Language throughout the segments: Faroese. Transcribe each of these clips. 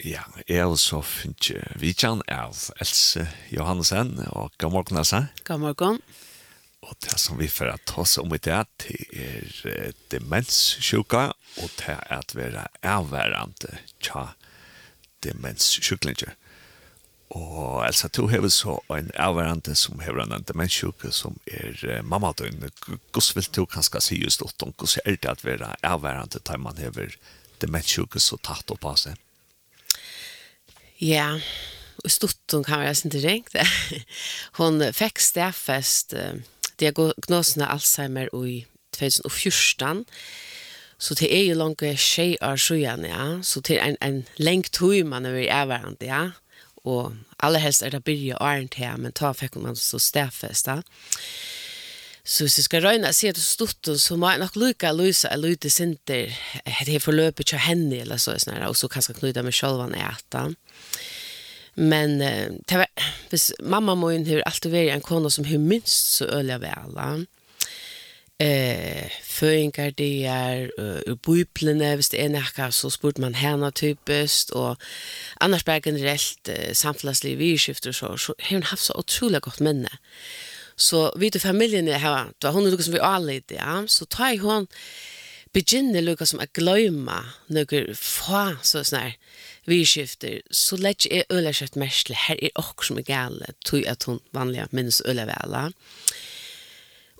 Ja, jeg er så finnes vi kjenner av Else Johansen, og god morgen, Else. God morgen. Og det som vi får ta oss om i det, det er demenssjuka, og det er at vi er avværende tja demenssjuklinger. Og Elsa, du har så en avværende som har en demenssjuka som er mamma døgn. Hvordan vil du kanskje si just om hvordan er det at vi er avværende til man har demenssjuka så tatt opp av seg? Ja, och stotton kan jag inte ränkt. Hon fick stäffest diagnosen Alzheimer i 2014. Så det är ju langt jag tjej år sjuan, ja. Så det er en, en lengt tur man er varandra, ja. Och aller helst er det börja åren til, men ta fikk man så stäffest, ja. Så hvis jeg skal røyne, og si at det er stort, så må jeg nok lykke å løse en lyte sinter. Det er forløpet til henne, eller så, sånn, og så kan jeg knyte meg selv når jeg etter. Men uh, var, hvis mamma må inn, har alltid vært en kone som har minst så øl jeg vel. Eh, Føringer det er, ur bøyplene, hvis det er noe, så spurte man henne typisk, og annars bare generelt uh, samfunnslige skifter, så, så har hun haft så utrolig godt minne. Eh, Så vi til familien er her, det var hun er noe som vi anlede, ja. Så tar jeg hun, begynner noe som er gløyma noe fa, så sånn her, vi skifter, så lett er øyla kjøtt mersle, her er okk som er gale, tog at hun vanlig minnes øyla vela.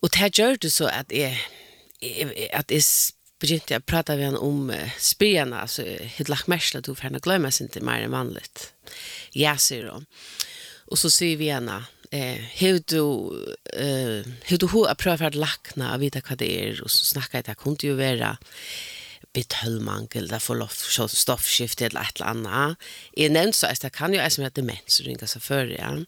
Og det gjør det så at jeg, at jeg begynte å prate med henne om uh, spyrjene, altså jeg lagt mersle, du får henne gløyma sin til mer enn vanligt. Ja, sier hun. Og så sier vi henne, eh hur du eh hur du har provat att lackna och vita vad det är och så snacka det kunde ju vara betölmangel där för loft stoffskifte eller ett eller annat. Jag nämnde så att det kan ju alltså med demens ringa så för ja.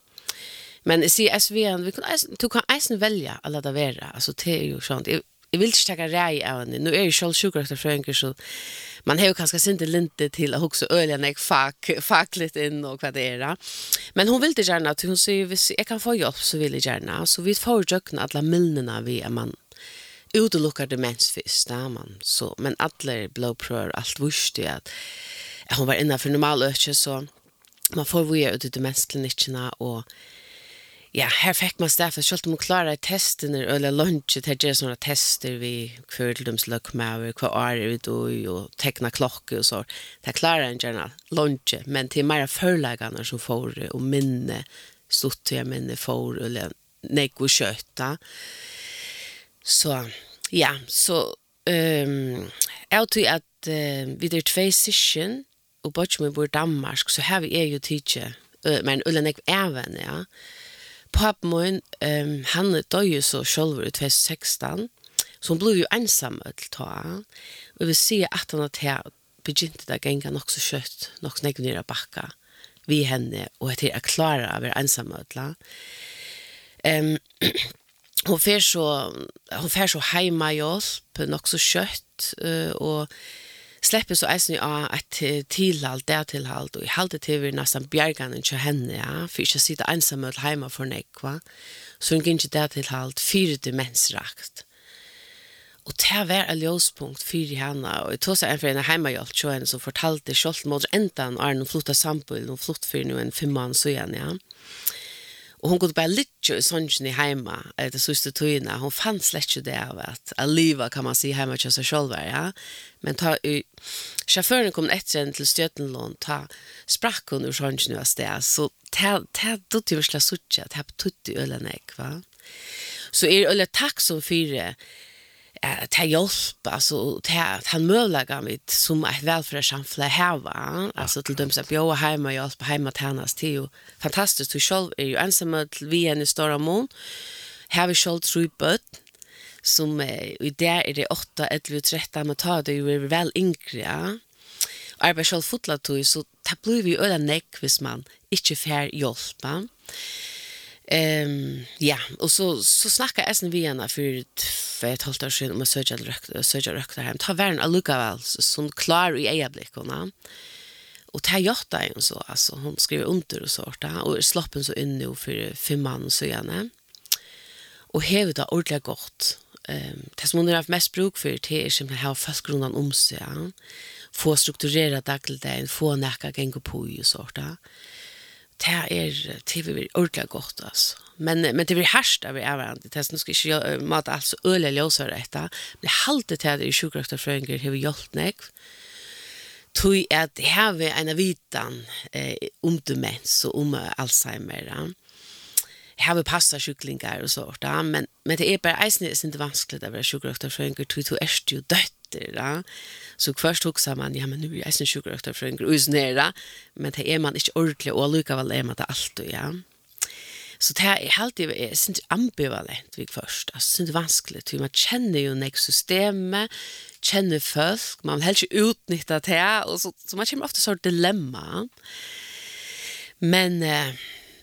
Men jag ser vi kan du kan eisen välja alla där vara alltså det är ju sånt jeg vil ikke takke rei av henne. Nu är selv själv sjukrektor för så man har ju kanske til å till att når jeg fak, fak litt in och vad det är. Men hon vil det gärna att hon sier, hvis jag kan få jobb, så vil jeg gärna. Så vi får jökna alla milnerna vi är man utelukkar demens fyrst, da man. Så, men alle blåprøver, alt vurste at, at hun var innenfor normal økje, så man får vi ut i demensklinikkene, og ja, her fikk man staffet, selv om man klarer testene, eller lunsje, det gjøre sånne tester vi kveldomsløkmaver, hva er vi då, og tekna klokke og så. Det klarer en gjerne lunsje, men til mer førlegene som får, og minne, stort jeg minne får, eller nek og kjøtta. Så, ja, så, um, jeg tror at uh, vi er tve sysken, og bare som vi bor i Danmark, så har vi ju jo tidsi, men ulla nek even, ja, pappa min, um, han døg jo så selv i 2016, så hun ble jo ensam til ta. Og vi ser at han har her begynte det å gjenge nok så kjøtt, nok så nekken nere bakka vi henne, og at jeg klarer å være ensam til ta. Um, hon fer så hon fer så heima i oss på nok så kjøtt, uh, og släpper så är ja at tillhalt där tillhalt och i haltet till vi nästan bjärgan inte henne ja för jag sitter ensam ut hemma för nekva så hon gick där tillhalt fyra demensrakt Og det var en ljøspunkt for henne, og jeg tog seg en for henne hjemmehjelp, så henne som fortalte selv mot enda han er noen flott av sambolig, noen flott for noen fem mann, så igjen, ja. Og hon kunne bare litja i sången i heima, det sista tøyna. Hon fann slett ikke det av at a liva kan man si heima til seg selv. ja. Men ta i, sjåføren kom etter en til Stjøtenlån, ta sprakk hun ur sången av sted, så ta, ta dutt i versla suttja, ta tutt i ølen va. Så er ølen takk som fyrir ta hjälp alltså ta han möjliga med som ett välfärdssamhälle här va alltså till dem som bor hemma och på hemma tärnas till. Ju fantastiskt du själv är ju ensam till vi en stora mån. Här vi själv tror på som i där är det 8 11 13 men ta det ju väl yngre. Arbetar själv fotlat så ta blir vi öda neck vis man inte fair hjälpa Ehm ja, och så så snackar jag sen vi ena för för ett halvt år sedan om att söka rökt söka rökt hem. Ta värn Aluka väl som klar i ögonblickarna. Och ta jotta ju så alltså hon skriver under och sorta och slappen så in nu för fem man så gärna. Och hevet har ordentligt gott. Ehm det som hon har mest bruk för det är som har fast grundan om sig. Få strukturera dagligdagen, få näka gänga på ju sårta det er TV vi ordentlig godt, altså. Men, men det blir herst av hverandre. Det er ikke jeg mat alt så øle løsere etter. Men jeg halte til at i sjukrakterfrøynger har vi gjort nek, Tui at heve en av vitan eh, om demens og om Alzheimer. Heve passa sjuklingar og sånt. Men, men det er bare eisen er ikke vanskelig å være sjukrakterfrøynger. Tui to er jo dødt efter. Ja. Så först också man, ja men nu är jag sin sjukrökta för en grus nere, men det är man inte ordentligt och lika väl är man det allt och ja. Så det är är alltid är synd ambivalent vid först. Alltså det vanskligt hur man känner ju nästa systemet, känner folk, man vill helst utnyttja det och så, så man kommer ofta så dilemma. Men eh,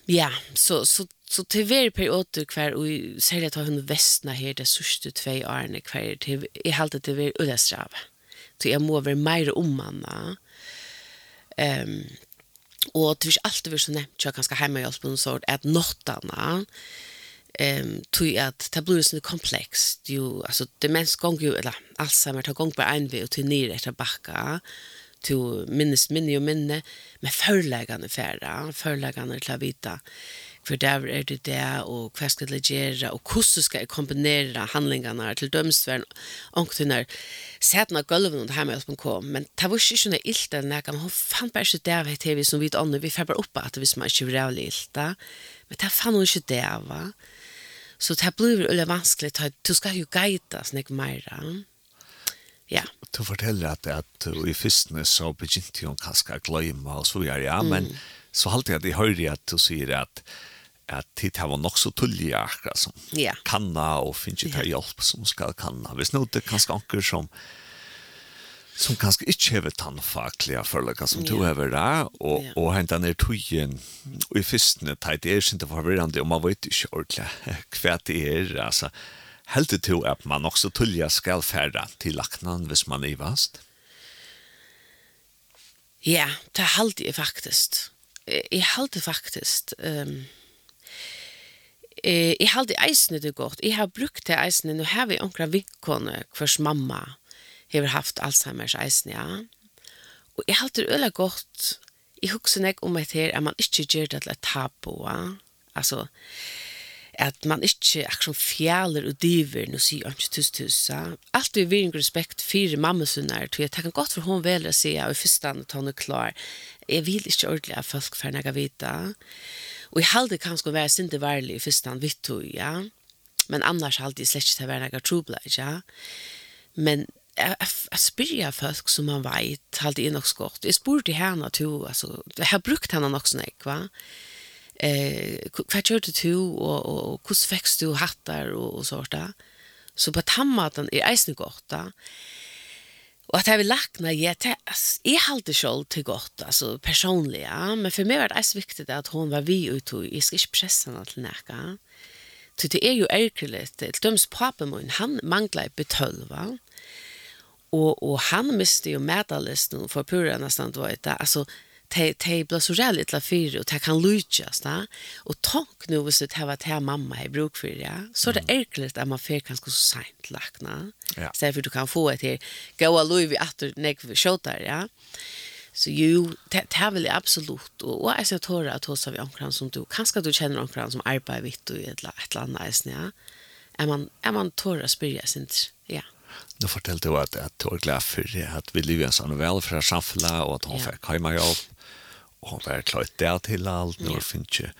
ja, så, så så til hver periode hver, og særlig at hun vestna her, det sørste tve årene hver, til, jeg halte til hver udestrav. Så jeg må være mer ommanna. Um, og det er alltid vært så nevnt, jeg kanskje hjemme i noen sort, at nottene, ehm tui at det blir sånn komplekst jo alltså demens gång jo, eller Alzheimer tar gång på en vei, och till nere etter backa till minnes minne og minne med förläggande färra förläggande till att vita för där er det det, og hva skal det gjøre, og hvordan skal jeg kombinere handlingene til till og och till när sätna golven och hjemme hjelpen kom men det var ikke ju inte illt den där kan fan bara inte där vet vi som vi inte vi får bare bara upp att vi som inte vill illt men det fant hun ikke det va så det blir veldig vanskelig, du skal jo guide guida snäck mer Ja. Du forteller at, at i fyrstene så begynte hun kanskje å glemme og så gjør ja, men så halte jeg at jeg hører at du sier at at tid har nok så tullig akkurat som ja. kanna og finnes ikke yeah. hjelp som skal kanna. Hvis nå det er kanskje anker som som kanskje ikke hever tannfaklige forløkene som du to hever det, og, ja. og hente ned tøyen, og i fyrstene tar det er ikke forvirrende, og man vet ikke ordentlig hva det er, altså, helt til at man også tullig skal fære til laknen hvis man er vast. Ja, det er heldig faktisk. Jeg heldig faktisk. Um, eh, jeg halte eisene det godt. Jeg har brukt det eisene, nå har vi onkra vikkene hvers mamma har haft Alzheimer's eisene, ja. Og jeg halte det øyne godt. Jeg husker ikke om et her, at man ikke gjør det til et tabu, ja. Altså, at man ikke akkurat fjaler og diver, nå sier han ikke tusen tusen. Alt er virkelig respekt for mammasunner, tror jeg. Det kan godt for hun vel å si, og i første at hun er klar. Jeg vil ikke ordentlig at folk får noe vite. Og jeg halde kanskje å være sinte varlig i første han vitt tog, ja. Men annars halde jeg slett ikke til å være noe trobla, ja. Men jeg, jeg, jeg spyrja folk som man vet, halde jeg nok så godt. Jeg spurte henne to, altså, jeg har brukt henne nok sånn, ikke, va? Eh, hva kjørte du, og, og, og hvordan fikk du hattar og, og sånt, da? Så på tammaten er eisen godt, da. Ja Og at jeg vil lakna, jeg, jeg halte selv til godt, altså personlig, ja. men for meg var det så viktig at hun var vi ute, jeg skal ikke presse henne til nekka. Så det er jo ærgerlig, til døms papen min, han manglet betölva och Og, og han miste jo medalisten for pura nesten, du vet, altså, te te blir så rädd lite för och det kan lutas där och tank nu visst det har att mamma i bruk för ja? Så det är klart att man får kanske så sent lackna ja. så för du kan få ett här gå och lov i att näck skjuta ja? Så ju det här vill jag absolut och och jag tåra att hos av ankran som du kanske du känner ankran som arbetar vitt och ett ett land nästan ja? Är man är man tåra spyrja sint ja? Nu fortalte du at jeg tog glad for at vi lever en sånn velfra og at hun fikk hjemme jobb hun var klart der til alt, når yeah. finnes ikke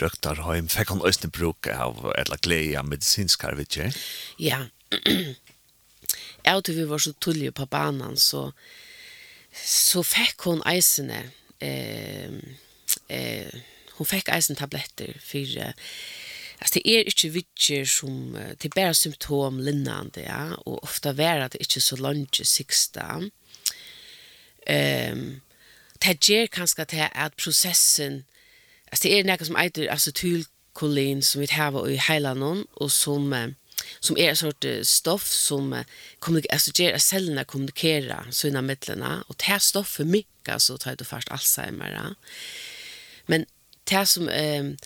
røkter hjem. fikk hun også bruk av eller glede av medisinskar, vet ikke? Ja. Jeg tror vi var så tullige på banan, så, så fikk hun eisene, eh, eh, hun fikk eisen tabletter for Alltså det är er inte vitcher som det är bara symptom linnande ja och ofta är det inte så långt siksta. Ehm um, det gjør kanskje til at prosessen, altså det er noe som eiter acetylkolin som vi har i heilanen, og som, som er en sort stoff som altså, gjør at cellene kommunikerer sånne midlene, og det stoffet mye, så tar du først Alzheimer. Men det som... Eh,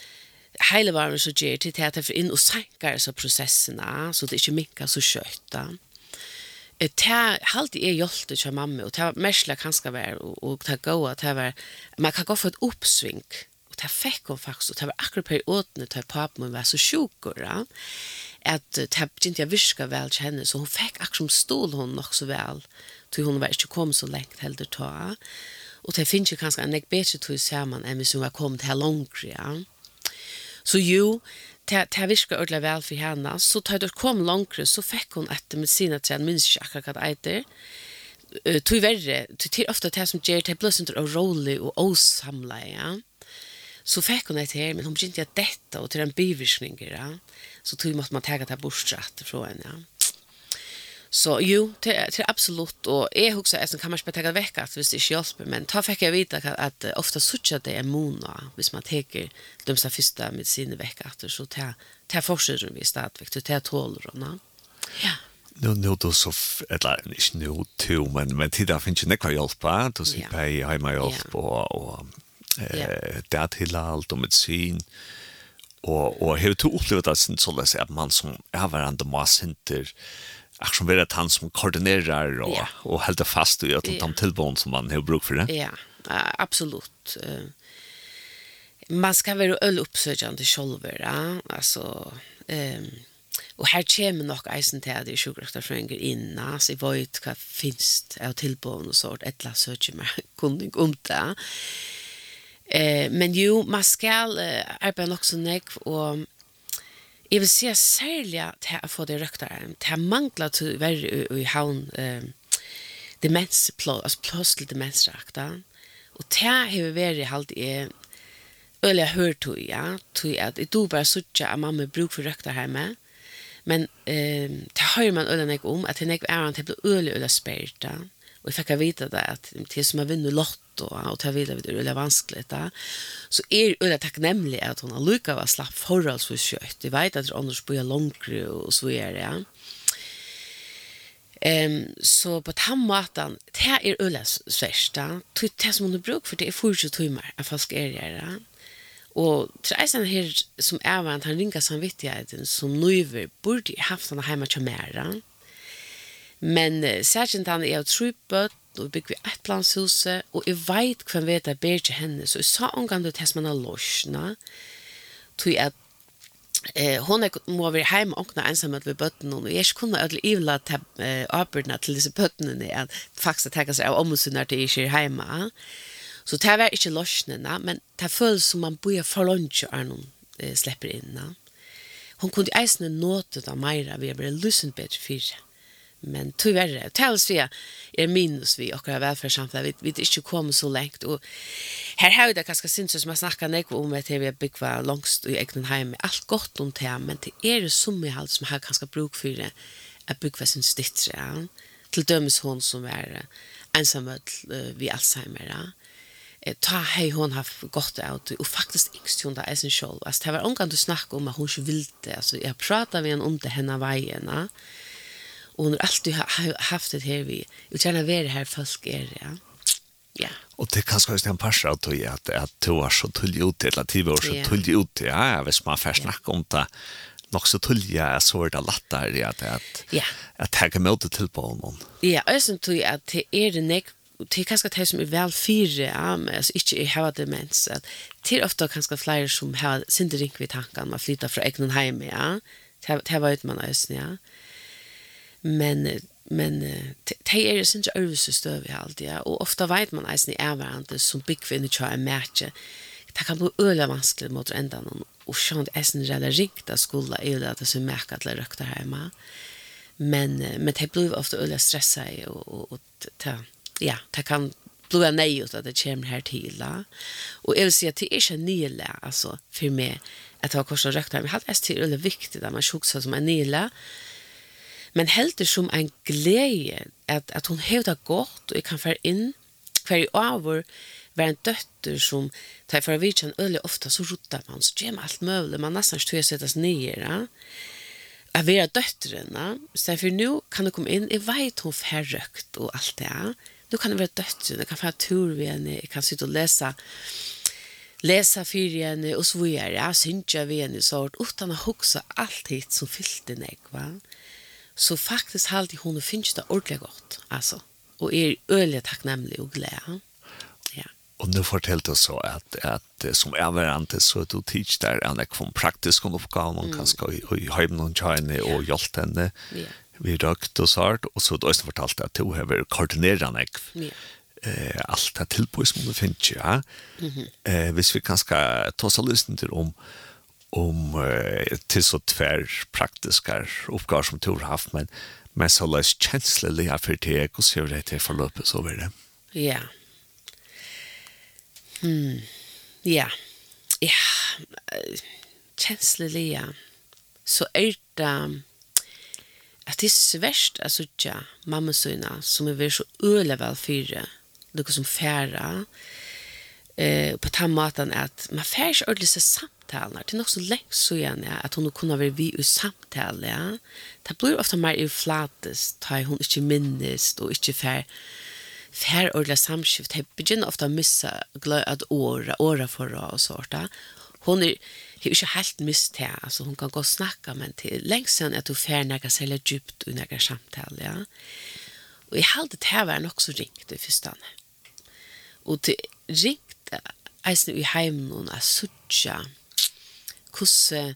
hele varmen så gjør til at det er inn og senker så prosessene, så det ikke minker så kjøttet det halt är jolte till mamma och det mesla kanske var och, och det goa det var man kan gå för ett uppsving. Och det fick hon faktiskt och det var akkurat på åtne där pappa var så sjuk ja att det inte jag viska väl till henne så hon fick akkurat som stol hon nog så väl till hon var inte kom så länge heller ta och det finns ju kanske en bättre tur samman än vi som har kommit här långt ja. Så jo det det viskar ordla väl för henne så tar det kom långre så fick hon ett medicinatren minns jag akkurat vad äter tog verre, til ofta det som gjør, det ble sånn rolig og åsamla, ja. Så fikk hun et her, men hun begynte at dette, og til en bivirkning, ja. Så tog måtte man tega det bortsatt fra henne, ja. Så jo, det är absolut och jag huxar att sen kan man bare ta vekk at visst det hjälper men ta fick jag vita att, at ofta sucha det är mona, hvis man teker de så första med sin vecka att så ta ta fortsätter vi stadväck till ta tålor då. Ja. Nu nu då så eller inte nu till men men titta finns ju några hjälpa, då så på hemma hjälp och och eh där till allt och med och och hur du upplevt att sen så läs att man som är varandra massinter eh Ach, som vera han som koordinerar och, yeah. och helt fast i att yeah. de tillbån som man har bruk för det. Ja, yeah. uh, absolut. Uh, man ska vara öl uppsökande själva. Ja? Alltså, um, og her kommer nok eisen til at det är sjukvårdsfrågor innan. Så jeg vet hva finnes av tilbån og sånt. et eller annet söker man kunde om det. Uh, men jo, man ska uh, nok så näck og jeg vil si særlig til å få det røkta til å mangle til å være i havn eh, demens, altså plås til demensrakta og til å ha vært i halvt i øl hørt til ja, til at jeg do bare sutja at mamma bruk for røkta her med. men eh, det hører man øl jeg om at det er an til å bli øl øl sperta og jeg fikk vite det at til som jeg vinner lott og, og det vil det er veldig vanskelig da. så er det veldig takknemlig at hun har lykket av å slappe forholdsvis kjøtt jeg vet at det er andre spør langere og så er det ja. um, så på den måten det er veldig svært da. det som hun har brukt for det er 40 timer jeg faktisk er det ja. Og treisen her som er vant, han ringer samvittigheten som nøyver burde haft han hjemme til mer. Men særskilt han er tro på og vi bygger et planshuset, og jeg vet hvem vet jeg ber til henne, så jeg sa omgang til hess man har losjene, tog at eh, hon er, må være hjemme og nå ensamhet ved bøttene, og jeg kunne ødelig ivla til eh, avbyrdene til disse bøttene, at faktisk tenker seg av omhetssynet til jeg ikke er hjemme. Så det var ikke losjene, men det føles som man bor for lunsje og noen eh, slipper inn. Hun kunne eisende nåte da meira, vi har blitt løsent bedre fyrir men tyvärr tals vi är minus vi och välfärdssamhället vi vi inte kommer så långt och här har det kanske syns som man snackar nek om att vi bygga långst i egen hem allt gott om det men det är det som i halt som har kanske bruk för det att bygga sin stittre ja. till dömes hon som är ensam vi Alzheimer ja ta hei hon har gått ut og faktisk ikke hun da er sin sjål. Altså, det var omgang du snakket om at hun ikke ville det. Altså, jeg pratet med henne om det henne veien. Ja Och hon har alltid haft det här vi. Jag känner vi är det här folk är det, ja. Ja. Och det kanske är en parsa att du att att du är så tullig ut eller tid var så tullig ut. Ja, ja, hvis man får snacka om det. nok så tullig är så det lätt där det at att at jeg kan møte til på noen. Ja, jag syns att at det er det nek det er kanskje det som er vel fire ja, men altså ikke i hava demens at det er ofte kanskje flere som har synder ring vid tankarna man flyttar fra egna hem ja. Det var ut man ösn ja men men det er sin ikke øvelse støv i alt, ja. Og ofte vet man eisen i ervarende som byggvinner kjører mærke. Det kan bli øyla vanskelig mot enda noen. Og sånn er sin redder ringt av skola det at det som mærke at det røkter hjemme. Men, men det blir ofte øyla stressa i, og, og, og ta, ja, det kan blir jeg nøy ut at det kommer her til. Da. Og jeg vil si at det er ikke nøyla, altså, for meg, at det var korset røkter hjemme. Det er veldig viktig at man sjukker seg som en nøyla, men heldur som en gleie at, at hon hevda gott og jeg kan fære inn kvar i avur var en døtter som tar for vidtjen øyelig ofta så ruttar man så gjør man alt møvlig man nesten styrer seg tas nye ja? at vera døtterna så for nu kan du komme inn jeg vet hon fær røkt og alt det ja? nu kan det være døtterna jeg kan fære tur ved henne jeg kan sitte og lese lese for henne og så videre, ja, jeg ved henne sort, utan å hoksa alt hit som fyllte henne, va? så faktisk halte hon finnes det ordentlig godt, altså. Og er øyelig takknemlig og glede. Ja. Og nu fortalte du så at, at som avverante så er du tids der en ekvom praktisk oppgave, man kan kanskje i heimen noen kjøyne og hjelpe henne. Ja. Vi røkt og sart, og så du også fortalte at du har koordinerer en ekv. Ja eh allt det tillbud som du finns ja. Mm -hmm. Eh visst vi kanske ta oss lyssna till om om eh, til så tvär praktiske oppgaver som du har haft men men så løs läs känsliga for det och så det til forløpet, så vil det. Ja. Hmm. Ja. Ja. Känsliga. Så er det at det är svärst att söka mamma syna som er väl så øle vel fyra. noe som färra. Eh på den måten at man färs ordentligt samt samtalar. Det er nok så lenge så igjen ja, at hun kunne være vi i samtale. Ja. Det blir ofte mer i flates, da hun ikke minnes og ikke fer fer ordla samskift. Det begynner ofte å missa gløy at åra, åra forra og sånt. Ja. Hun er, er ikke helt mist her, altså hun kan gå og snakke, men til lengst siden at hun fer nægge jeg selger djupt og nægge samtale. Ja. Og jeg halte det her var nok så ringt i første Og til ringt eisen i heimen og a suttja hvordan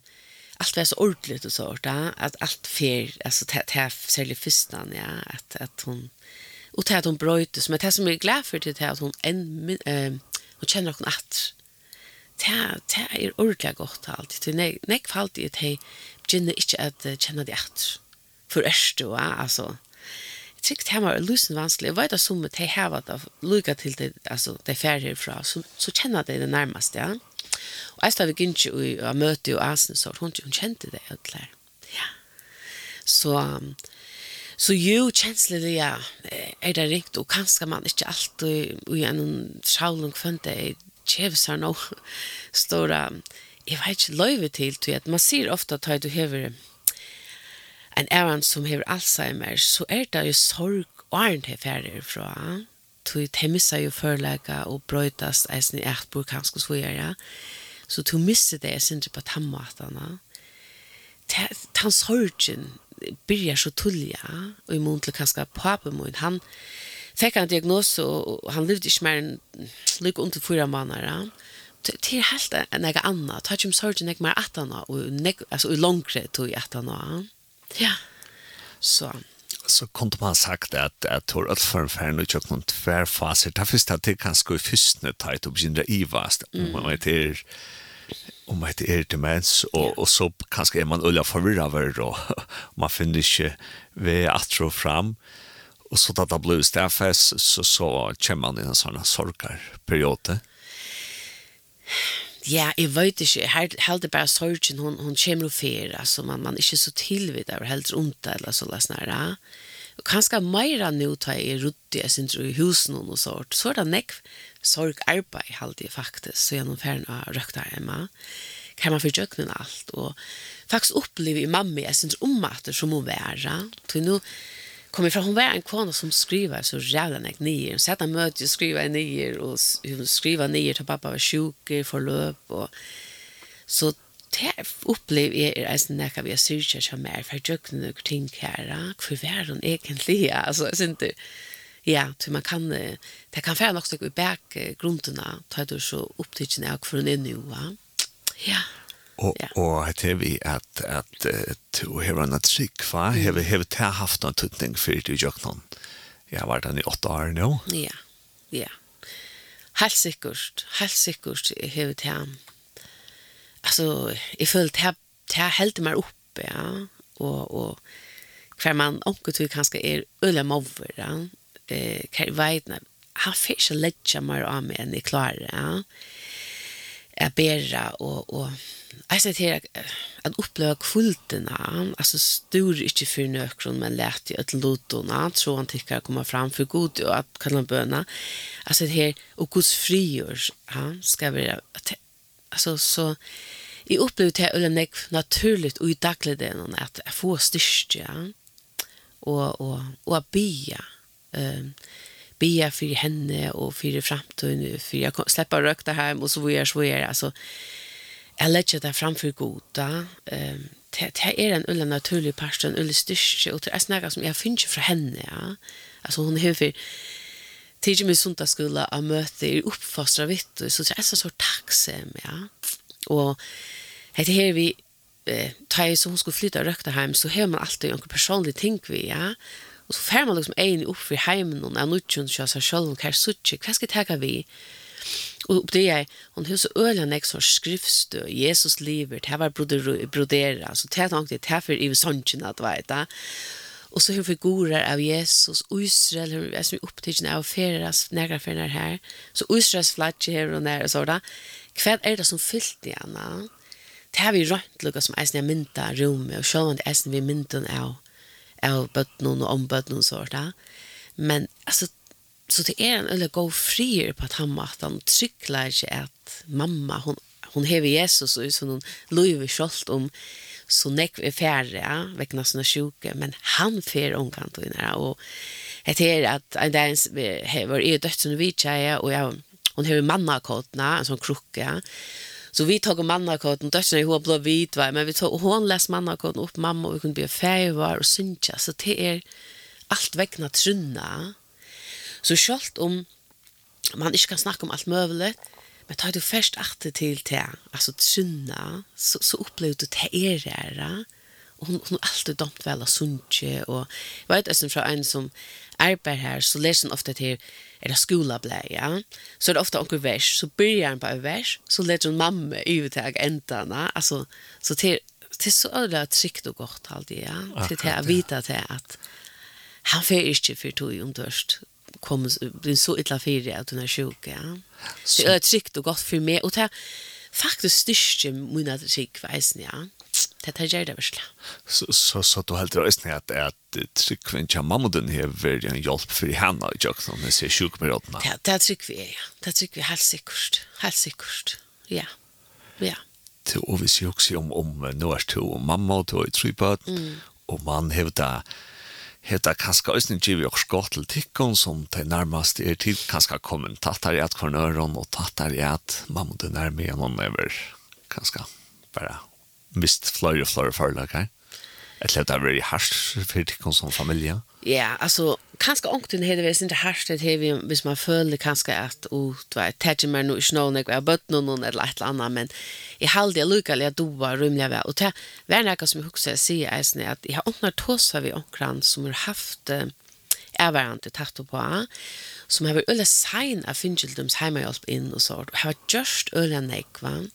allt var så ordentligt och så där att allt fel alltså det här särskilt första ja att att hon och det att hon bröt som det som är glad för det att hon en eh hon känner hon att det det är ordentligt gott allt det nej nej fallt det hej gynna inte att känna det att för ärst då alltså tyckte han var lusen vanskelig. Jeg vet at som de har det lykket til det, altså, de færre herfra, så, så kjenner de det nærmest, ja. Og jeg stadig ikke i å møte og asen, så hun, hun kjente det, helt klær. Ja. Så, så jo, kjenslig det, ja, er det riktig, og kanskje man ikke alltid, i en sjalen funnet det, kjeves her nå, står det, jeg vet ikke løyve til, til at man sier ofte at du hever en æren som hever Alzheimer, så er det jo sorg og æren til ferdig fra, ja du temmisar ju förlägga och brötas eisen i ett bor kanske så gör jag. Så du missar det sen på tammatarna. Tan sorgen börjar så tullja och i mån till kanske papen han fick en diagnos och han levde inte mer än lycka under fyra månader. Det är helt en egen annan. Ta inte om sorgen jag mer att han och alltså i långre tog jag att han. Ja. Så så kunde man sagt at att hur att för för nu jag kunde tvär faser ta först att det kan i fystne tajt och begynna i vast. Om man vet är om man heter demens och och så kanske är man ulla förvirrad över då. Man finner inte vi atro fram. Och så att det blir stäfes så så kommer man i en sån sorgar period Ja, jeg vet ikke, jeg held, held bare sorgen, hun, hun kommer og fer, altså man, man er ikke så tilvidt av helt rundt, eller så la snarere. Og kanskje mer nå tar jeg rutt i, jeg synes, i husen og sånt, så er det nekv sorgarbeid, held jeg faktisk, så gjennom ferien av røkta hjemme. Kan man forjøkne alt, og faktisk oppleve i mamma, jeg synes, om at det som hun være, til nå, kommer från hon var en kvinna som skriver så jävla nek nier. Hon sätter möte och skriver nier och hon skriva nier till pappa var sjuk för löp och så det upplev jag är alltså när vi söker som mer för jag några ting här. Hur var hon egentligen? Alltså är inte ja, så man kan det kan färna också i back grunderna ta du så upptäckna av för nu va. Ja. Och ja. och att vi att att to have en that sick va have have ta haft något tutning för det jag kan. Jag har varit i åtta år nu. Ja. Ja. Helt sikkert, helt sikkert har jeg. Altså, jeg føler här här helt mer uppe, ja. Og, og hver man onkel tror kanskje er ölla mover, ja. Eh, hver vet han får ikke lägga mer av mig än i klarar, ja är bära och och alltså ser till att uppleva kulterna alltså stor inte för nökron men lärt i ett lotorna så han tycker komma fram för god och att kalla böna alltså det här och Guds friår han ska vara alltså så i upplevt det eller nek naturligt och i dagligen att få styrka och och och be ehm um, be för henne och för framtiden för jag släpper rökta hem och så vad gör så är alltså jag lägger det framför goda ehm det är en ulla naturlig part en ulla styrke och det är snäga som jag finner för henne ja. Alltså hon är för tidigt med sunda skola att möta er uppfostra vitt så det är så så tacksam ja. Och det här vi eh, tar så hon skulle flytta rökta hem så har man alltid en personlig ting vi ja. Og så fer man liksom egen opp i heimen og er nødt til å seg selv og hva er suttje, hva skal jeg teka vi? Og det er, hun husker øyne jeg som skriftstø, Jesus lever, det var brodera, så det er tanken, det er for i sånnsjen at vet da. Og så har figurer av Jesus, og Israel, hun er som opptidgjene av feras, negra ferier her, så Israels flagge her og nær, og så da. Hva er det som fyllt igjen, da? Det har vi rønt lukket som eisen jeg mynta rommet, og selv om det eisen vi mynden av av bøttene og om bøttene og sånt. Men altså, så det er en eller god frier på at han måtte han trykler ikke at mamma, hon, hon hever Jesus og så hon løyver kjolt om så nekk er færre, ja, vekkene sånne sjuke, men han fer omkant og innere, og jeg her at en dag hever er som vi vidtjeie, og jeg, hon hever mannakotna en sånn krukke, ja, Så vi tog mannakoden, døttene i hår blå vidt, men vi tog, og hun leste mannakoden opp mamma, og vi kunne bli feivar og synsja, så det er alt vegna trunna. Så selv om man ikke kan snakke om alt møvelig, men tar du først akte til det, altså trunna, så, så opplever du det er det, hon hon alltid dömt väl av sunche och vet jag som från en som arbetar här så läser ofta till är det skola blä ja? Så är det ofta onkel vers så börjar han på vers så läser hon mamma ut här ändarna alltså så till till så ödla tryggt och gott alltid ja? Till att vita till att han får inte för tog om törst kommer blir så illa fyra att hon är sjuk ja? Så är tryggt och gott för mig och det faktiskt styrker mina trygg väsen ja? det er gör det väl. Så så så du heldur også ni at, att tryckvin kan mamma den här en hjelp for henne i Jackson när ser sjuk med åtna. Ja, det tycker vi. Ja. Det tycker vi helt sikkert. Helt sikkert, Ja. Ja. Til å vi ser også om om nå några två mamma og to och tryggbøt, mm. og man hävdar heta kanskje også en givet og skått til tikkene som det nærmest er til kanskje kommet tattar i at kornøren og tattar her i at man måtte nærme gjennom over kanskje bare mist flöj och flöj för lag. Jag tror det är väldigt harsh för det som familj. Ja, alltså kanske onkten hade det inte harsh det här vi man följde kanske att vet, det var tätt mer nu snå när jag bött någon eller ett annat men i halde jag lukar jag då var rymliga väl och det var något som jag också säger är att jag har tåsar vi onkran som har haft ervarande tatt på som har väl öle sign av fingeldums hemma hjälp in och så har just öle nekvan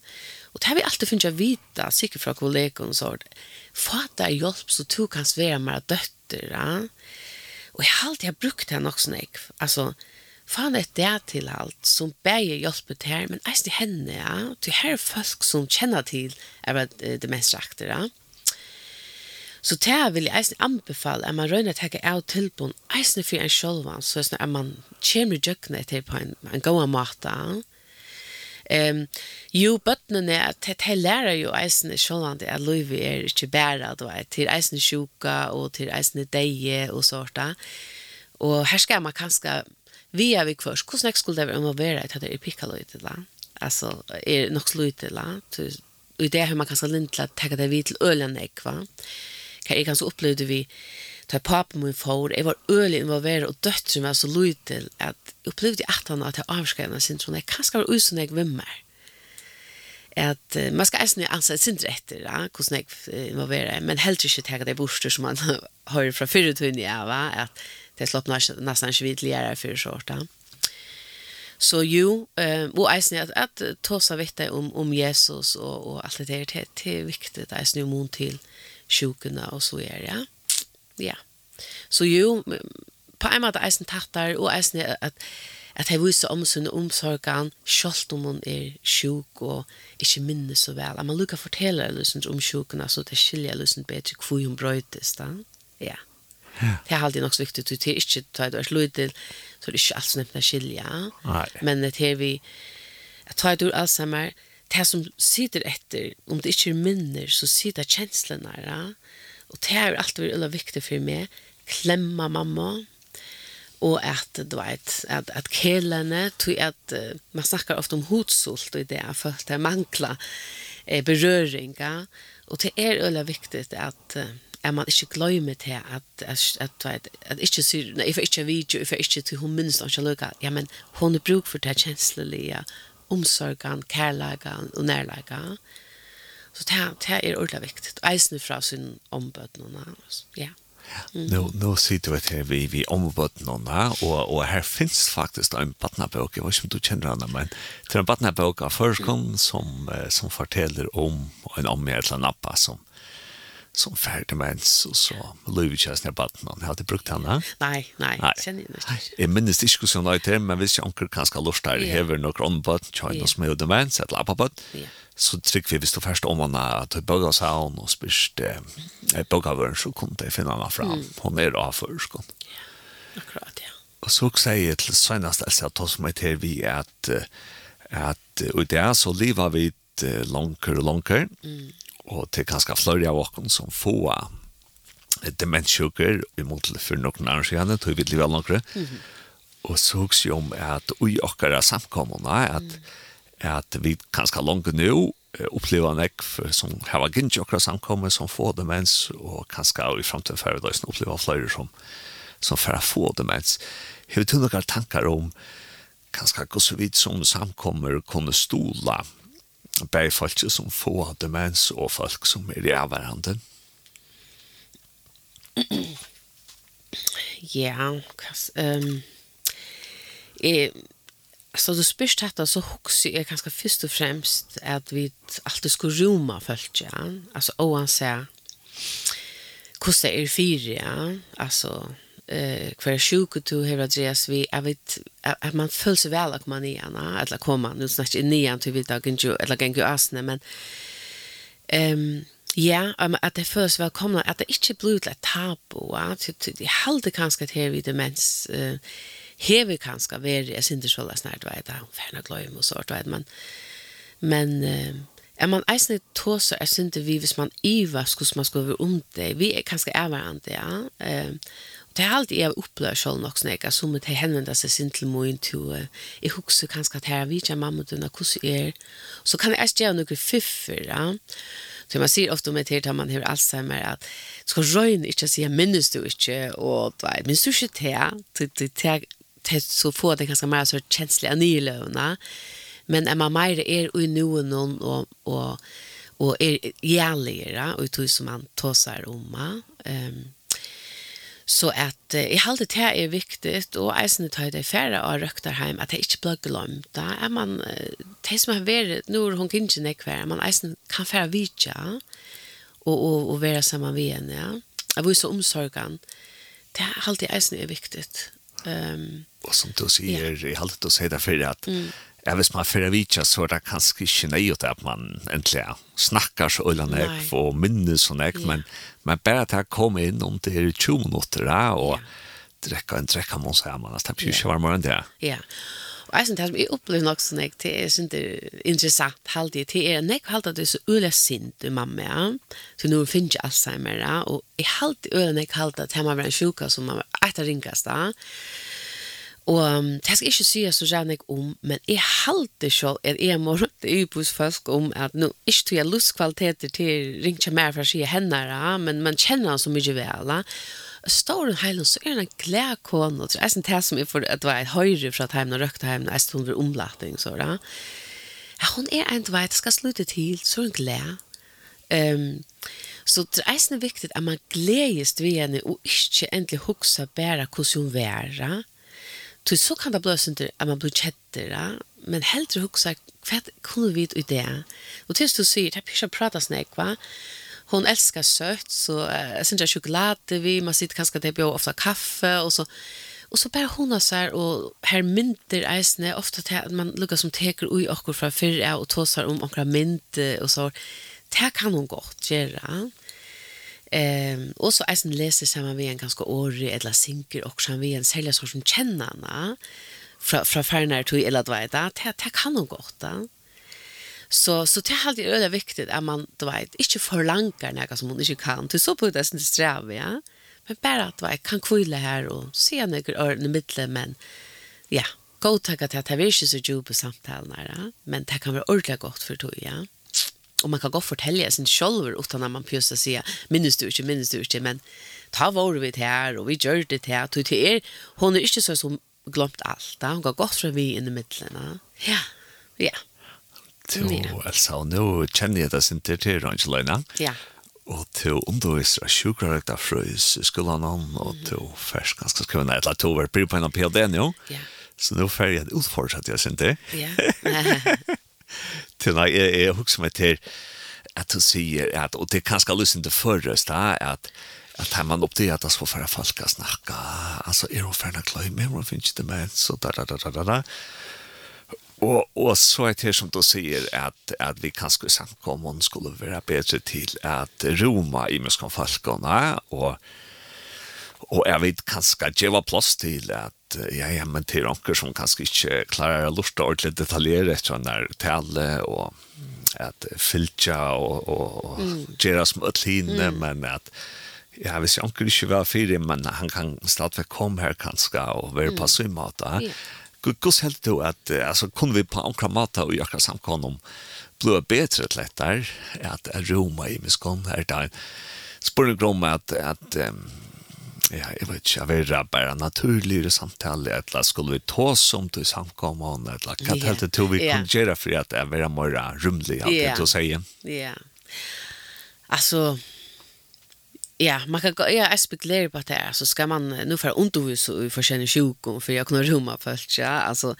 Og det har vi alltid finnet å vite, sikkert fra kollegene, så fatta er hjelp så to kan svære meg døtter. Ja? Og jeg har alltid brukt det nok sånn jeg. Altså, faen er det til alt som bæger hjelp til her, men eis til henne, ja. Til her er folk som kjenner til er det det mest rakter, ja. Så det vil jeg eisen anbefale at man røyner teke av tilbund eisen for en sjølvan, så er man kommer i djøkne til på en, en god måte. Ehm jo bøttene er at det lærer jo eisen i Sjåland at livet er ikke bæra, du vet, til eisen sjuka og til eisen deje og sånt. Og her skal man kanskje via vi kvørs. hvordan jeg skulle det være om å være at det er pikkaløyte da? Altså, er nok sløyte da? Og i det har man kanskje lint til å tenke det vidt til ølen ekva. Hva er kanskje opplevde vi ta pappa min for, jeg var øyelig involveret og døttere meg så lyd til at jeg opplevde at han at jeg avskrevne sin sånn, jeg kanskje var være usen jeg vimmer. At uh, man skal eisen ansa et sindre etter, ja, hvordan jeg involverer, men helt ikke tenke det borster som man hører fra fyrre tunne, ja, va? at det er nesten ikke vidt fyrre for sorta Så jo, eh, og eisen at, at ta seg vitt om, om Jesus og, og alt det der, det, det er viktig, det er snu mon til sjukene og så er, ja. Ja. Ja. Så jo, på en måte eisen tattar, og eisen at, at jeg viser om sin omsorgan, selv om hun er sjuk og ikke minnes så vel. At man lukker fortelle løsens om sjukene, så det skiljer liksom, bedre hvor hun brøytes da. Ja. Ja. Det er alltid nok så viktig, det er ikke ta et års til, så det er ikke alt som nevner skilja. Men det er vi, at ta et år Alzheimer, det som sitter etter, om det ikke er minner, så sitter kjenslene, ja Og det er alltid veldig viktig for meg. Klemma mamma. Og at, du vet, at, at kjelene, tog at uh, man snakker ofte om hodsult og det for følte jeg mangla eh, berøringer. Og det er veldig viktig at uh, at man ikke glemmer til at at at at, at ikke sier, nei jeg får ikke video jeg får ikke til hun minst ikke lukka ja men hun er bruk for det kjenslelige omsorgen kærlagen og nærlagen Så det det er ordentlig viktig. Og Eisen fra sin ombödnarna. Ja. Mm. Nu, nu sitter vi här vid, vid ombödnarna och, och här finns faktiskt en badnabok. Jag vet inte om du känner henne, men det är en badnabok av förskon mm. som, som fortäller om en omgärdlan nappa som som färdig mens och så Louis när batten hade brukt henne. Nej, nej, sen inte. Jag minns det skulle men visst jag onkel kanske lustar i hever några on button china som är demens att lappa. Ja så tryck vi visst du först om man att börja här och spist eh börja vara så kom det finna man fram hon är då förskon. Ja. Akkurat ja. Och så säger jag till senast alltså att ta som ett här vi att att och det är så lever vi långkör och långkör. Mm. Och det kanske flöjda vakon som få demenssjuker i motell för någon annan han tog vi leva långkör. Mm. Och så också om att oj och samkomna att mm at vi kanskje langt nå oppleva nek som hava gynnsi akkurat samkommet som får demens og kanskje i framtiden færre døysen oppleva flere som, som færre få demens. Hever du noen tankar om kanskje hos vidt som samkommer kunne stola bæg folk som får demens og folk som er i avverande? Ja, kanskje... Um, Så du spyrst detta så också är ganska först och främst att vi alltid skulle roma följt ja. Alltså oansä kosta er fyra ja. Alltså eh hver sjuk du har adress vi jeg vet att man följs väl at man är anna eller komma nu snart i nian till vi da ju eller kan asne men ehm Ja, um, at det føles velkomna, at det ikke blir et tabu, ja, det halde kanskje til vi demens, uh, hever kanskje vært, jeg synes ikke så snart, vet jeg, ferdig gløym og sånt, vet man. Men eh, er man eisne tåser, jeg synes vi, hvis man iver, skulle man skulle være om det, vi er kanskje er hverandre, ja. Eh, det er alltid jeg opplevd selv nok sånn, jeg som jeg henvender seg sin til min to, jeg husker kanskje at her vi ikke mamma dine, hvordan er, så kan jeg ikke gjøre noen fiffer, ja. Så man sier ofte om et her, man har Alzheimer, at du skal røyne ikke si, minnes du ikke, og minnes du ikke til, til, til, til det så få det ganska mer så känsliga nylövna. Men är man mer är i noen och, och, och är jävligare och tog som man tåsar om. Um, så att i jag det här är viktigt och eisen tar det färre av röktar hem att det inte blir glömt. Är man, det som har varit, nu hon kan inte kvar man eisen kan färre vidja och, och, och vara samman med henne. Ja. Jag var omsorgen. så omsorgan. Det är alltid eisen är viktigt. Um, Og som du sier, jeg säger i allt du säger därför att mm. ja, hvis man för vitcha så er det kanskje ikke åt at man äntligen snakker så øyne nek, og minnes så yeah. men men bare bara att komma inn om det er 20 minutter, minuter og yeah. drekka en drekka man så här man att det är ikke varmere enn det. Ja. Og jeg synes det som jeg opplever nok sånn, jeg, det er sånn det interessant, halvdig, det er nek halvdig det er så øyne sint du mamma, ja. Så nå finner jeg Alzheimer, ja. Og jeg halvdig øyne nek halvdig at jeg må være en sjuka som man var etter ringast, da. Ja Og um, det skal ikke sies så gjerne jeg om, men jeg halte selv at jeg må rundt i hos folk om at nå ikke tog jeg lustkvaliteter til ringt mer for å si henne, men man kjenner han så mye vel. Står hun heilen, så er han en glede kone. Det er sånn det som jeg får, at det var et høyre fra at hjemme og røkte hjemme, jeg stod under omlatning, så da. Ja, hun er en vei, det skal slutte til, så er hun glede. Um, så det er sånn viktig at man gledes ved henne, og ikke endelig hukse bare hvordan hun er, Så så kan det blåse inte att man blir kättare. Men hellre huxa hva kunne vi i det? Och til du sier, det er ikke å pratar sånn, va? Hon älskar sött så jag syns jag choklad vi man sitter kanske det blir ofte kaffe och så Och så bare hon har så här och mynter eisene, ofta till att man lukker som teker ui okkur fra fyrre, og tåsar om okra mynte, och så. Det kan hon godt gjøre. Ehm och så är läser samman vi en ganska årig eller synker och sen vi en säljer så som känner henne från från färnar till eller vad det är det det kan nog gott då. Så så det är alltid öde viktigt att man då vet inte förlangar något som man inte kan till så på det sen sträva ja. Men bara att vad kan kvilla här och se några öron i mitten men ja, gå tacka till att det är så djupa samtal nära men det kan vara ordentligt gott för dig ja. Och man kan gå fortälja sin själver utan att man pjösa säga minns du inte, minns du inte, men ta var vi här och vi gör det här. Till till er, hon är inte så som glömt allt. Da. Hon går gott från vi in i mitten. Ja, ja. Jo, Elsa, nu känner jag det sin till till Angelina. Ja. Og til underviser av sjukkerrekta frøys i skolan om, og til først ganske skrivende et eller to var på en PhD nå. Ja. Så nå får jeg utfordret, jeg sin til. Ja. till när jeg, jeg husker meg till att du sier att og det kanske lyst til förrest da, att att han man upptäckte att det var för att falska snacka alltså er hon färna klar men hon finns inte med så där da, da, da, da. Och, och så er det som du sier att, att vi kanske samkommer skulle vara bättre till att Roma i muskan folkene, och och jeg vet kanske det var plats till ja, ja, men til anker som kanskje ikke klarer å lurte ordentlig detaljere etter den der tale og at fylkja og, og, og gjøre som øtline, mm. men at ja, hvis jeg anker ikke var fire, men han kan stadigvæk komme her kanskje og være på sin måte. Ja. Hvordan helt du at, altså, kunne vi på anker måte og gjøre samkomne om blå bedre til dette, at Roma i miskom er da en spørning om at, at um, Ja, jeg vet ikke, jeg vil bare naturligere samtale, eller skulle vi ta som til samkommene, et eller hva helt det tror vi kunne gjøre for at jeg vil være rymlig, alt det du sier. Ja, altså, ja, man kan gå, ja, jeg spekulerer på det her, så skal man, nu for undervis og for kjenne sjukken, for jeg kunne roma først, ja, altså,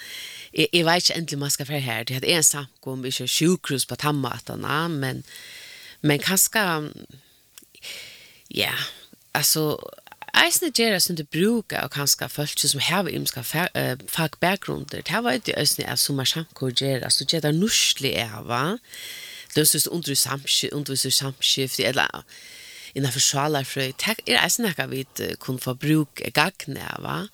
jeg, jeg vet ikke endelig man skal være her, det er en samkom, ikke sjukhus på tammatene, men, men kanskje, ja, altså, eisne gjerra som du bruka og kanska folk som heva imska fagbackgrunder, det var ikke eisne er som er samkår gjerra, så gjerra norsli eva, løsnes under samskift, under samskift, eller innenfor sjalarfrøy, det er eisne nekka vi kun få bruk gagne eva,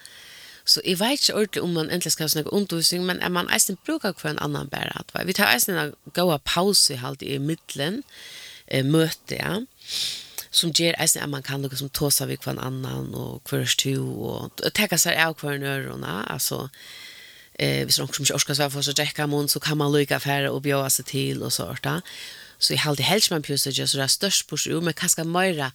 Så jeg vet ikke ordentlig om man endelig skal ha snakke undervisning, men er man eisen bruker for en annan bære. Vi tar eisen en gåa pause i halvt i middelen, eh, møte, ja som ger eisen at man kan lukka som tåsa vi kvann annan og kvörs tu og teka seg av kvar nørona, altså eh, hvis noen som ikke orsker svar for så drekka mun, så kan man lukka færre og bjåa seg til og sårta. Så jeg halte helst man pjøsar ikke, så det er størst bors jo, men kanskje møyra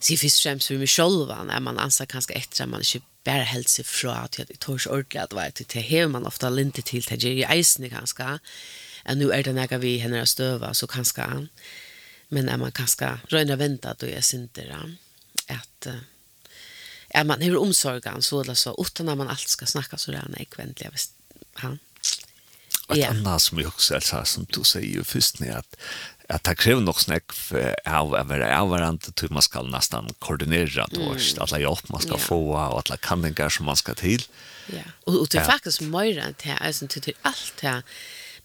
sig fyrst fremst for meg sjolva, når man ansar kanskje etter at man ikke bare helst seg fra at jeg tårs ordentlig at vet, det hever man ofta lintet til, det gjør i eisen kanskje, at nu er det nega vi henne støva, så kanskje han men att man kanske röjna vänta då är synder att är man hur omsorgan så eller så utan när man allt ska snacka så där när kväntliga visst han Och yeah. annars som jag också alltså, som du säger ju först när att att det kräver nog snack för av av varandra till man ska nästan koordinera då mm. alla hjälp man ska yeah. få och alla kan den som man ska till. Ja. Och och det faktiskt mer än det är alltså till allt det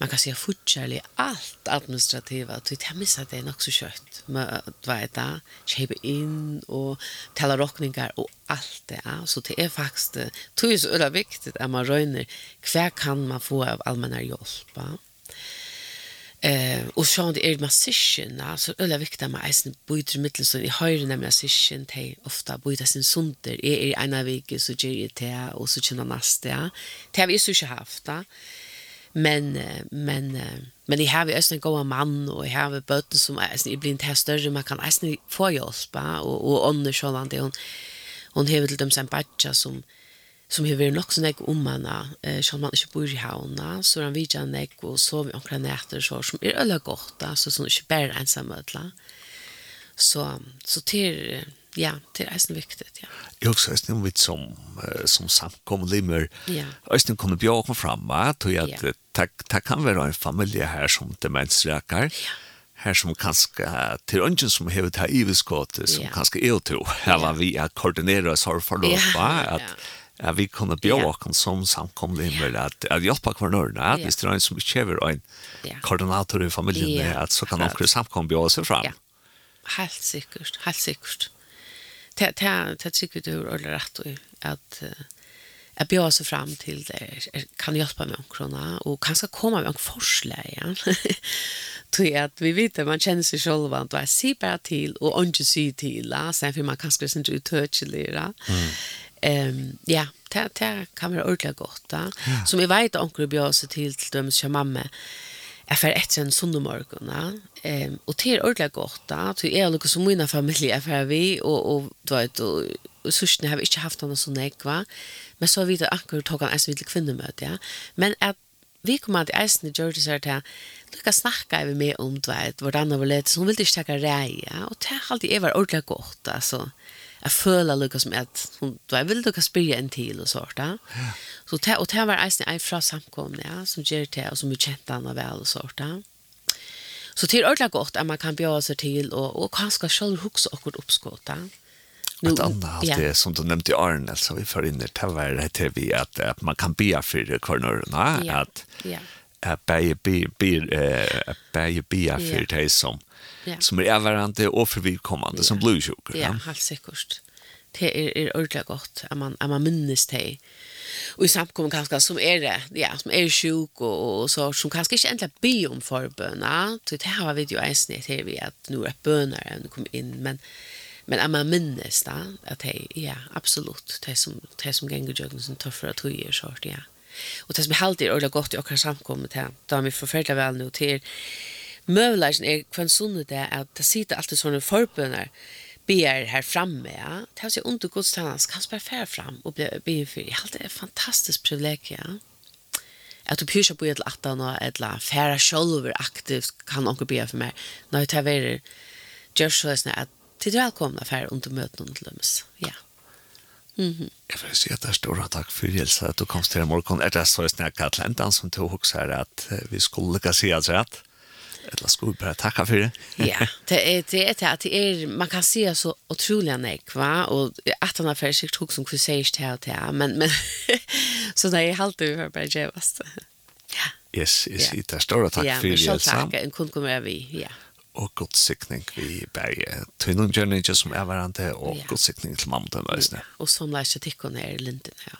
man kan säga fortsättlig allt administrativa att det missar det är också kött men vad är det köpa in och tala rockningar och allt det är så det är faktiskt tror är så öra viktigt att man röner kvar kan man få av allmänna hjälp Eh och så det är massischen alltså att man med eisen bojter mittel så i höjden med massischen te ofta bojter sin sunder. Är i ena vecka så ger det och så känner nästa. Det har vi så haft men men men det har vi ösnen goda man och jag har bötten som är i blind här större man kan äsna få hjälp och och Anders Holland det hon hon har till dem sen patcha som som har varit nog sån där om man eh som man inte bor i hauna så han vet han jag och så vi omkring nätter så som är alla gott alltså så inte bara ensam ödla så så till ja, det er eisen viktig, ja. Jeg også eisen om vi som, som samkommer limer, ja. eisen kommer bjørken fram, va? Tog at ja. det, det kan være en familie her som demensreker, ja. her som kanskje, til ønsken som har det her iveskåte, som ja. kanskje er to, eller ja. vi er koordinere sorgforløp, ja. va? At, ja Ja, vi kunne bjøre oss yeah. som samkomlimmer, yeah. at, at hjelpe hver kvarnørene, at yeah. hvis det er en som ikke er en yeah. koordinator i familien, ja. at så kan noen samkom bjøre seg fram. Ja, helt sikkert, helt sikkert det det det tycker du är rätt och att jag bjöd sig fram till det kan hjälpa mig omkrona och kanske komma med en förslag ja. Tror att vi vet att man känner sig själv att jag ser bara till och inte ser till la sen för man kanske inte ut högtliga. Mm. Ehm ja, det det kan vara ordentligt gott. Ja. Som vi vet onkel bjöd sig till till dem som mamma jeg får etter en sunn morgen, um, og det er ordentlig godt, da, så jeg er noe som min familie er fer vi, og, og du vet, og, og sørsene har vi ikke haft noe sånn ekva, men så har vi det akkurat tog han en vidlig kvinnemøte, ja. Men at vi kom til eisen i Georgia sier til, lukka snakka vi med om, du vet, hvordan det var litt, så hun ville ikke takke rei, ja, og det er alltid jeg var ordentlig godt, altså. Ja jeg føler lukka som att hon då jag vill lukka spyrja en til og sånt. Ja. Så det og det var eisen en fra samkomne ja, som gjør det og som vi kjent anna vel og sånt Ja. Så det er ordentlig godt at man kan bjuda sig till og och kanske selv huske akkurat kort Ja. Nu, ett annat ja. det som du nämnde i Arne, alltså vi för in det här var det vi att, att man kan be för kvarnörerna ja. att ja att bäge be be eh bäge be för det som som är varande och för vidkommande som blue sugar. Ja, helt säkert. Det är är ordentligt gott att man att man minns det. Och i samkommer kanske som är det, ja, som är sjuk och, och så som kanske inte ändla be om förböna. Så det här var vi ju ens ner vi att nu är bönar än kom in men men att man minns det att det ja, absolut det som det som gänger jag som tuffare tog i sort ja. Og det som er alltid er godt i okkar samkommet her, da er vi forferdelig vel nå til møvleisen er kvann sunnet det at det sitter alltid sånne forbønner ber her framme, ja. Det er så under godstannans, kan bare fære fram og bli be for. Jeg halte det er fantastisk privilegium, ja. At du pyrir på til atan og etla færa sjolver aktivt kan onker be for meg. Når jeg tar verer, gjør så at til du er velkomna færa under møtene til dømes. Ja. Mm. Jag vill säga att det stora tack för Elsa att du kom till morgon. Det är så snäcka Atlantan som tog också här att vi skulle kunna se oss rätt. Eller skulle vi bara tacka för det? ja, det är det är att det är man kan se så otroliga nek, va och att han har försökt tog som kusage här det men men så där är halt över bara jävast. Ja. Yes, yes, yeah. det stora tack för Elsa. Ja, tack. En kund kommer vi. Ja og god sikning vi berge tunnelgjørning som er hverandre og god sikning til mamma den veisne. Og som lær seg tikkene er lindene, ja.